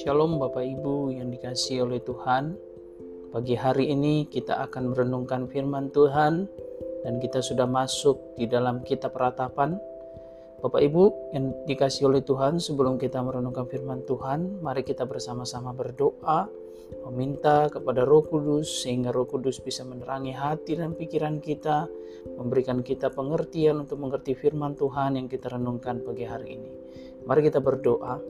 Shalom Bapak Ibu yang dikasih oleh Tuhan. Pagi hari ini kita akan merenungkan firman Tuhan dan kita sudah masuk di dalam kitab ratapan. Bapak Ibu yang dikasih oleh Tuhan, sebelum kita merenungkan firman Tuhan, mari kita bersama-sama berdoa meminta kepada Roh Kudus sehingga Roh Kudus bisa menerangi hati dan pikiran kita, memberikan kita pengertian untuk mengerti firman Tuhan yang kita renungkan pagi hari ini. Mari kita berdoa.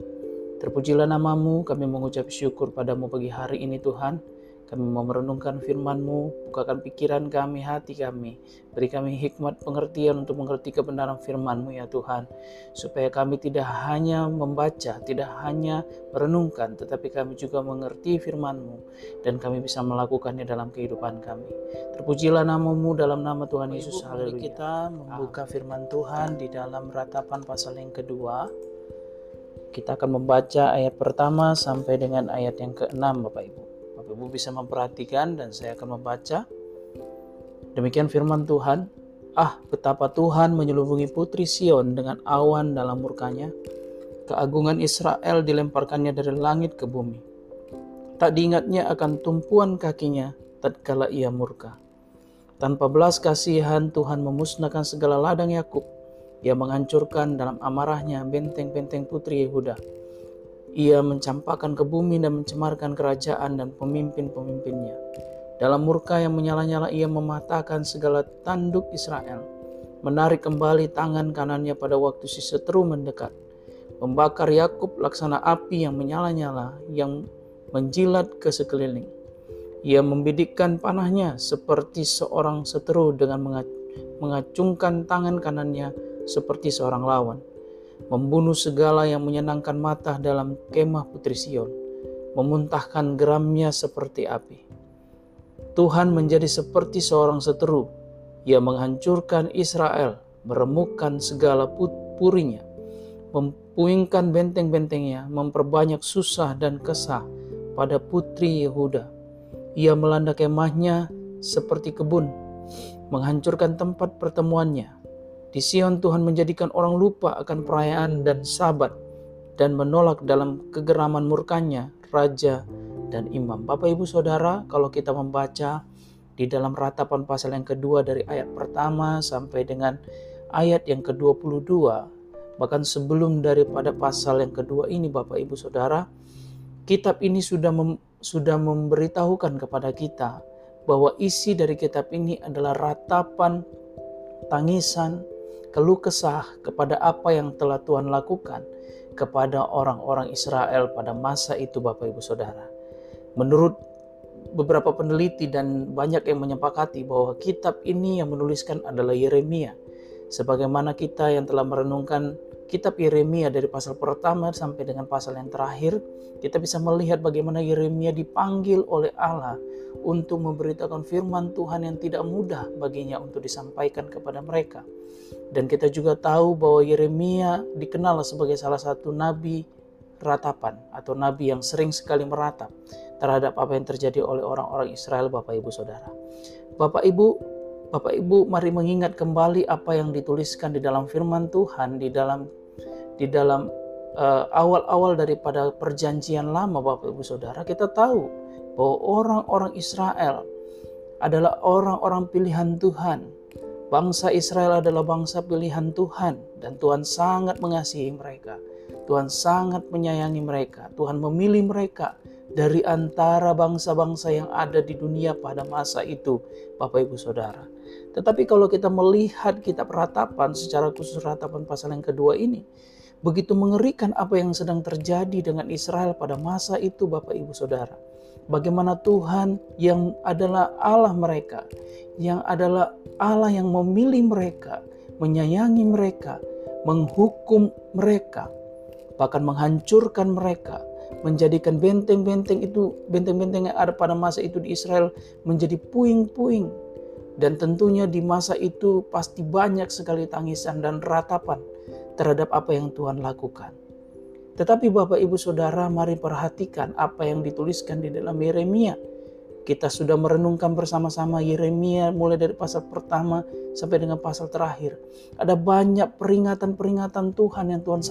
Terpujilah namamu, kami mengucap syukur padamu pagi hari ini Tuhan. Kami mau merenungkan firman-Mu, bukakan pikiran kami, hati kami. Beri kami hikmat pengertian untuk mengerti kebenaran firman-Mu ya Tuhan. Supaya kami tidak hanya membaca, tidak hanya merenungkan, tetapi kami juga mengerti firman-Mu. Dan kami bisa melakukannya dalam kehidupan kami. Terpujilah namamu dalam nama Tuhan Yesus. Haleluya. Kita membuka firman Tuhan di dalam ratapan pasal yang kedua. Kita akan membaca ayat pertama sampai dengan ayat yang keenam Bapak Ibu. Ibu bisa memperhatikan dan saya akan membaca. Demikian firman Tuhan. Ah, betapa Tuhan menyelubungi putri Sion dengan awan dalam murkanya. Keagungan Israel dilemparkannya dari langit ke bumi. Tak diingatnya akan tumpuan kakinya tatkala ia murka. Tanpa belas kasihan Tuhan memusnahkan segala ladang Yakub. Ia menghancurkan dalam amarahnya benteng-benteng putri Yehuda ia mencampakkan ke bumi dan mencemarkan kerajaan dan pemimpin-pemimpinnya. Dalam murka yang menyala-nyala ia mematahkan segala tanduk Israel, menarik kembali tangan kanannya pada waktu si seteru mendekat, membakar Yakub laksana api yang menyala-nyala yang menjilat ke sekeliling. Ia membidikkan panahnya seperti seorang seteru dengan mengacungkan tangan kanannya seperti seorang lawan membunuh segala yang menyenangkan mata dalam kemah Putri Sion, memuntahkan geramnya seperti api. Tuhan menjadi seperti seorang seteru, ia menghancurkan Israel, meremukkan segala purinya, mempuingkan benteng-bentengnya, memperbanyak susah dan kesah pada putri Yehuda. Ia melanda kemahnya seperti kebun, menghancurkan tempat pertemuannya, di Sion Tuhan menjadikan orang lupa akan perayaan dan sabat dan menolak dalam kegeraman murkanya raja dan imam. Bapak Ibu Saudara, kalau kita membaca di dalam ratapan pasal yang kedua dari ayat pertama sampai dengan ayat yang ke-22, bahkan sebelum daripada pasal yang kedua ini Bapak Ibu Saudara, kitab ini sudah mem, sudah memberitahukan kepada kita bahwa isi dari kitab ini adalah ratapan tangisan, keluh kesah kepada apa yang telah Tuhan lakukan kepada orang-orang Israel pada masa itu Bapak Ibu Saudara. Menurut beberapa peneliti dan banyak yang menyepakati bahwa kitab ini yang menuliskan adalah Yeremia. Sebagaimana kita yang telah merenungkan kitab Yeremia dari pasal pertama sampai dengan pasal yang terakhir, kita bisa melihat bagaimana Yeremia dipanggil oleh Allah untuk memberitakan firman Tuhan yang tidak mudah baginya untuk disampaikan kepada mereka. Dan kita juga tahu bahwa Yeremia dikenal sebagai salah satu nabi ratapan atau nabi yang sering sekali meratap terhadap apa yang terjadi oleh orang-orang Israel Bapak Ibu Saudara. Bapak Ibu, Bapak Ibu mari mengingat kembali apa yang dituliskan di dalam firman Tuhan di dalam di dalam uh, awal-awal daripada perjanjian lama Bapak Ibu Saudara kita tahu bahwa orang-orang Israel adalah orang-orang pilihan Tuhan Bangsa Israel adalah bangsa pilihan Tuhan dan Tuhan sangat mengasihi mereka. Tuhan sangat menyayangi mereka. Tuhan memilih mereka dari antara bangsa-bangsa yang ada di dunia pada masa itu, Bapak Ibu Saudara. Tetapi kalau kita melihat kitab ratapan secara khusus ratapan pasal yang kedua ini, begitu mengerikan apa yang sedang terjadi dengan Israel pada masa itu Bapak Ibu Saudara bagaimana Tuhan yang adalah Allah mereka, yang adalah Allah yang memilih mereka, menyayangi mereka, menghukum mereka, bahkan menghancurkan mereka, menjadikan benteng-benteng itu, benteng-benteng yang ada pada masa itu di Israel menjadi puing-puing. Dan tentunya di masa itu pasti banyak sekali tangisan dan ratapan terhadap apa yang Tuhan lakukan. Tetapi Bapak Ibu Saudara mari perhatikan apa yang dituliskan di dalam Yeremia Kita sudah merenungkan bersama-sama Yeremia mulai dari pasal pertama sampai dengan pasal terakhir. Ada banyak peringatan-peringatan Tuhan yang Tuhan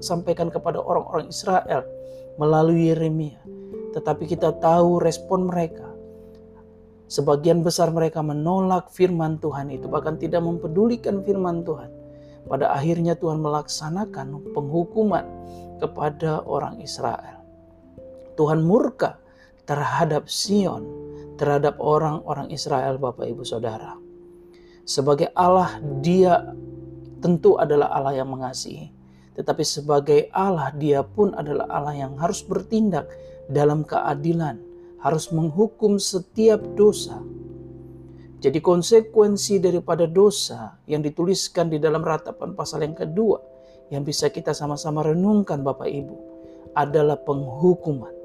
sampaikan kepada orang-orang Israel melalui Yeremia. Tetapi kita tahu respon mereka. Sebagian besar mereka menolak firman Tuhan itu, bahkan tidak mempedulikan firman Tuhan. Pada akhirnya Tuhan melaksanakan penghukuman kepada orang Israel. Tuhan murka terhadap Sion, terhadap orang-orang Israel, Bapak Ibu Saudara. Sebagai Allah, Dia tentu adalah Allah yang mengasihi, tetapi sebagai Allah, Dia pun adalah Allah yang harus bertindak dalam keadilan, harus menghukum setiap dosa. Jadi, konsekuensi daripada dosa yang dituliskan di dalam ratapan pasal yang kedua, yang bisa kita sama-sama renungkan, Bapak Ibu, adalah penghukuman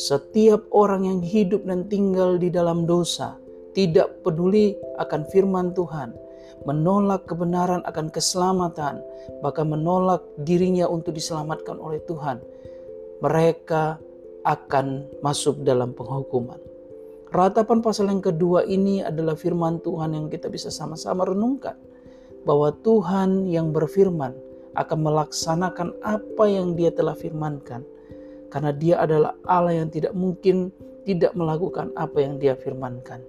setiap orang yang hidup dan tinggal di dalam dosa, tidak peduli akan firman Tuhan, menolak kebenaran akan keselamatan, bahkan menolak dirinya untuk diselamatkan oleh Tuhan, mereka akan masuk dalam penghukuman. Ratapan pasal yang kedua ini adalah firman Tuhan yang kita bisa sama-sama renungkan. Bahwa Tuhan yang berfirman akan melaksanakan apa yang dia telah firmankan karena dia adalah Allah yang tidak mungkin tidak melakukan apa yang dia firmankan.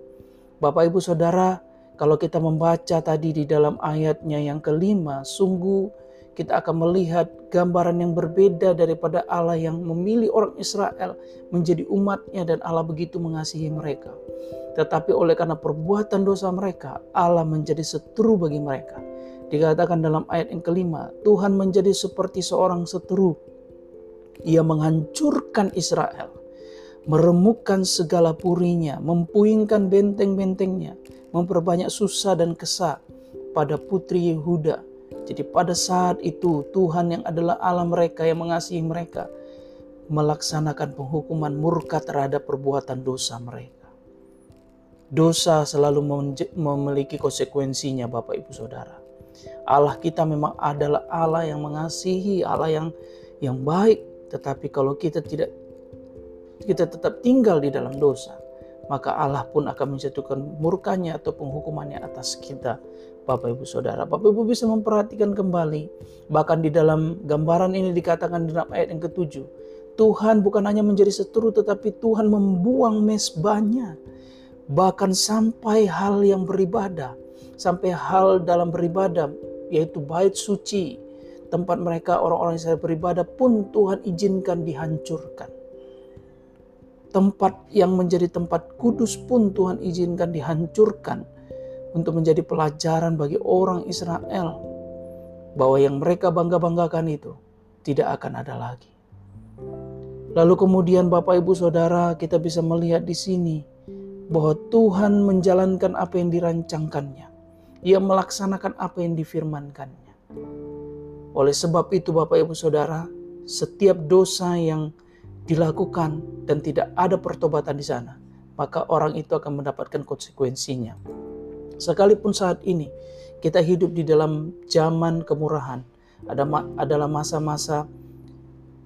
Bapak Ibu Saudara, kalau kita membaca tadi di dalam ayatnya yang kelima, sungguh kita akan melihat gambaran yang berbeda daripada Allah yang memilih orang Israel menjadi umatnya dan Allah begitu mengasihi mereka. Tetapi oleh karena perbuatan dosa mereka, Allah menjadi seteru bagi mereka. Dikatakan dalam ayat yang kelima, Tuhan menjadi seperti seorang seteru ia menghancurkan Israel, meremukkan segala purinya, mempuingkan benteng-bentengnya, memperbanyak susah dan kesah pada putri Yehuda. Jadi pada saat itu Tuhan yang adalah Allah mereka yang mengasihi mereka melaksanakan penghukuman murka terhadap perbuatan dosa mereka. Dosa selalu memiliki konsekuensinya Bapak Ibu Saudara. Allah kita memang adalah Allah yang mengasihi, Allah yang yang baik, tetapi kalau kita tidak kita tetap tinggal di dalam dosa, maka Allah pun akan menjatuhkan murkanya atau penghukumannya atas kita. Bapak Ibu Saudara, Bapak Ibu bisa memperhatikan kembali, bahkan di dalam gambaran ini dikatakan dalam ayat yang ketujuh, Tuhan bukan hanya menjadi seteru tetapi Tuhan membuang mesbahnya. Bahkan sampai hal yang beribadah, sampai hal dalam beribadah yaitu bait suci tempat mereka orang-orang Israel beribadah pun Tuhan izinkan dihancurkan. Tempat yang menjadi tempat kudus pun Tuhan izinkan dihancurkan untuk menjadi pelajaran bagi orang Israel bahwa yang mereka bangga-banggakan itu tidak akan ada lagi. Lalu kemudian Bapak Ibu Saudara kita bisa melihat di sini bahwa Tuhan menjalankan apa yang dirancangkannya. Ia melaksanakan apa yang difirmankannya. Oleh sebab itu Bapak Ibu Saudara, setiap dosa yang dilakukan dan tidak ada pertobatan di sana, maka orang itu akan mendapatkan konsekuensinya. Sekalipun saat ini kita hidup di dalam zaman kemurahan, ada adalah masa-masa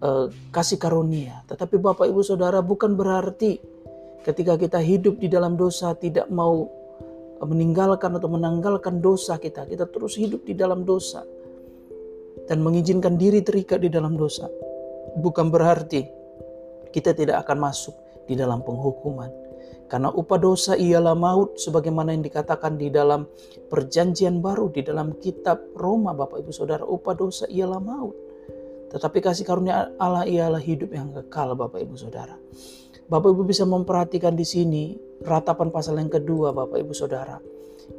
uh, kasih karunia. Tetapi Bapak Ibu Saudara bukan berarti ketika kita hidup di dalam dosa tidak mau meninggalkan atau menanggalkan dosa kita. Kita terus hidup di dalam dosa dan mengizinkan diri terikat di dalam dosa, bukan berarti kita tidak akan masuk di dalam penghukuman. Karena upah dosa ialah maut sebagaimana yang dikatakan di dalam perjanjian baru di dalam kitab Roma Bapak Ibu Saudara upah dosa ialah maut. Tetapi kasih karunia Allah ialah hidup yang kekal Bapak Ibu Saudara. Bapak Ibu bisa memperhatikan di sini ratapan pasal yang kedua Bapak Ibu Saudara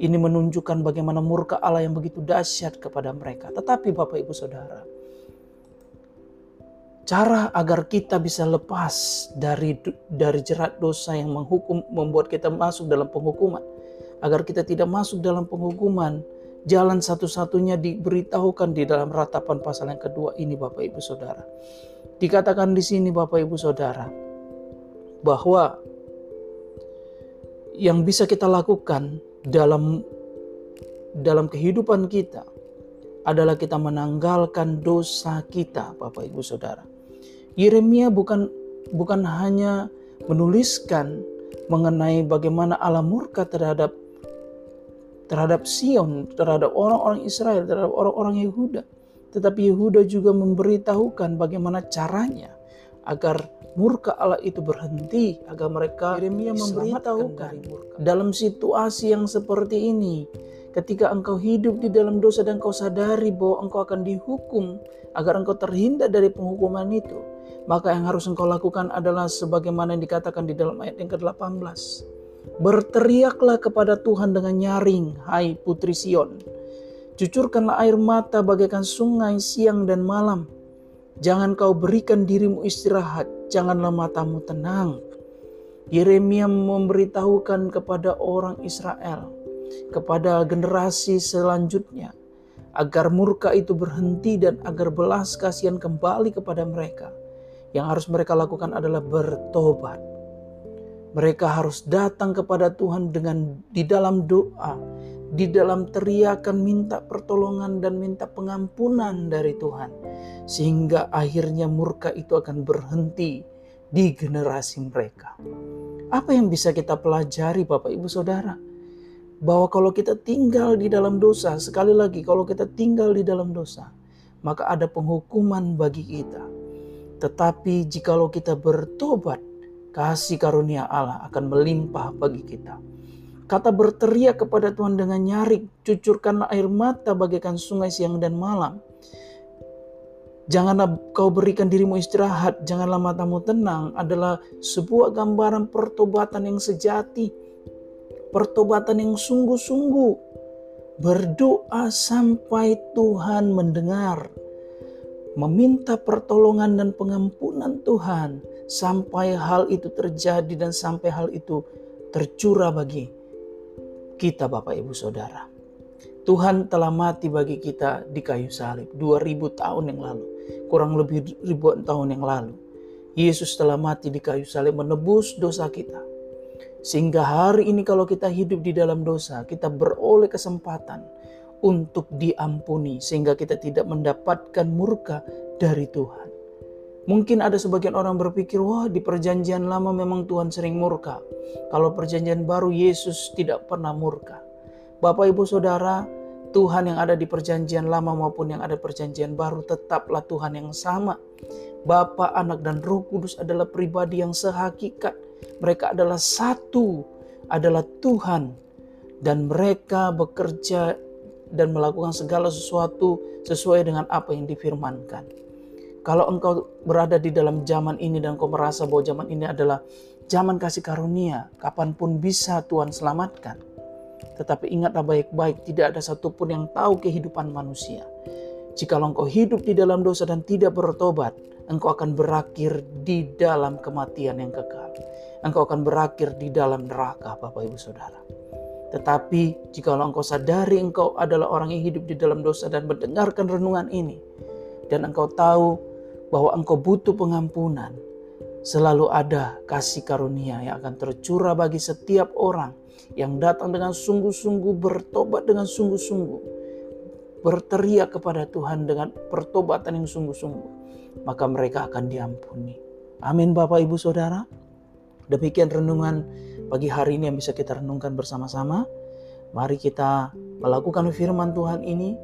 ini menunjukkan bagaimana murka Allah yang begitu dahsyat kepada mereka. Tetapi Bapak Ibu Saudara, cara agar kita bisa lepas dari dari jerat dosa yang menghukum membuat kita masuk dalam penghukuman, agar kita tidak masuk dalam penghukuman, jalan satu-satunya diberitahukan di dalam ratapan pasal yang kedua ini Bapak Ibu Saudara. Dikatakan di sini Bapak Ibu Saudara bahwa yang bisa kita lakukan dalam dalam kehidupan kita adalah kita menanggalkan dosa kita, Bapak Ibu Saudara. Yeremia bukan bukan hanya menuliskan mengenai bagaimana Allah murka terhadap terhadap Sion, terhadap orang-orang Israel, terhadap orang-orang Yehuda. Tetapi Yehuda juga memberitahukan bagaimana caranya agar murka Allah itu berhenti, agar mereka Yeremia memberitahukan dalam situasi yang seperti ini. Ketika engkau hidup di dalam dosa dan kau sadari bahwa engkau akan dihukum agar engkau terhindar dari penghukuman itu, maka yang harus engkau lakukan adalah sebagaimana yang dikatakan di dalam ayat yang ke-18 Berteriaklah kepada Tuhan dengan nyaring, hai putri Sion. Cucurkanlah air mata bagaikan sungai siang dan malam. Jangan kau berikan dirimu istirahat, janganlah matamu tenang. Yeremia memberitahukan kepada orang Israel, kepada generasi selanjutnya, agar murka itu berhenti dan agar belas kasihan kembali kepada mereka. Yang harus mereka lakukan adalah bertobat mereka harus datang kepada Tuhan dengan di dalam doa, di dalam teriakan minta pertolongan dan minta pengampunan dari Tuhan. Sehingga akhirnya murka itu akan berhenti di generasi mereka. Apa yang bisa kita pelajari Bapak Ibu Saudara? Bahwa kalau kita tinggal di dalam dosa, sekali lagi kalau kita tinggal di dalam dosa, maka ada penghukuman bagi kita. Tetapi jikalau kita bertobat, kasih karunia Allah akan melimpah bagi kita. Kata berteriak kepada Tuhan dengan nyaring, cucurkanlah air mata bagaikan sungai siang dan malam. Janganlah kau berikan dirimu istirahat, janganlah matamu tenang adalah sebuah gambaran pertobatan yang sejati, pertobatan yang sungguh-sungguh. Berdoa sampai Tuhan mendengar, meminta pertolongan dan pengampunan Tuhan sampai hal itu terjadi dan sampai hal itu tercurah bagi kita Bapak Ibu Saudara. Tuhan telah mati bagi kita di kayu salib 2000 tahun yang lalu, kurang lebih ribuan tahun yang lalu. Yesus telah mati di kayu salib menebus dosa kita. Sehingga hari ini kalau kita hidup di dalam dosa, kita beroleh kesempatan untuk diampuni sehingga kita tidak mendapatkan murka dari Tuhan. Mungkin ada sebagian orang berpikir, wah di perjanjian lama memang Tuhan sering murka. Kalau perjanjian baru Yesus tidak pernah murka. Bapak ibu saudara, Tuhan yang ada di perjanjian lama maupun yang ada perjanjian baru tetaplah Tuhan yang sama. Bapa, Anak, dan Roh Kudus adalah pribadi yang sehakikat. Mereka adalah satu, adalah Tuhan. Dan mereka bekerja dan melakukan segala sesuatu sesuai dengan apa yang difirmankan. Kalau engkau berada di dalam zaman ini dan kau merasa bahwa zaman ini adalah zaman kasih karunia, kapan pun bisa Tuhan selamatkan. Tetapi ingatlah baik-baik, tidak ada satupun yang tahu kehidupan manusia. Jika engkau hidup di dalam dosa dan tidak bertobat, engkau akan berakhir di dalam kematian yang kekal. Engkau akan berakhir di dalam neraka, Bapak Ibu Saudara. Tetapi jika engkau sadari engkau adalah orang yang hidup di dalam dosa dan mendengarkan renungan ini, dan engkau tahu bahwa engkau butuh pengampunan, selalu ada kasih karunia yang akan tercurah bagi setiap orang yang datang dengan sungguh-sungguh bertobat dengan sungguh-sungguh berteriak kepada Tuhan dengan pertobatan yang sungguh-sungguh maka mereka akan diampuni amin Bapak Ibu Saudara demikian renungan pagi hari ini yang bisa kita renungkan bersama-sama mari kita melakukan firman Tuhan ini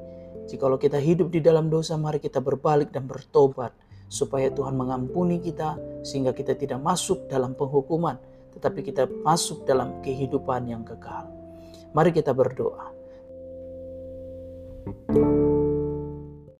Jikalau kita hidup di dalam dosa, mari kita berbalik dan bertobat supaya Tuhan mengampuni kita sehingga kita tidak masuk dalam penghukuman tetapi kita masuk dalam kehidupan yang kekal. Mari kita berdoa. thank you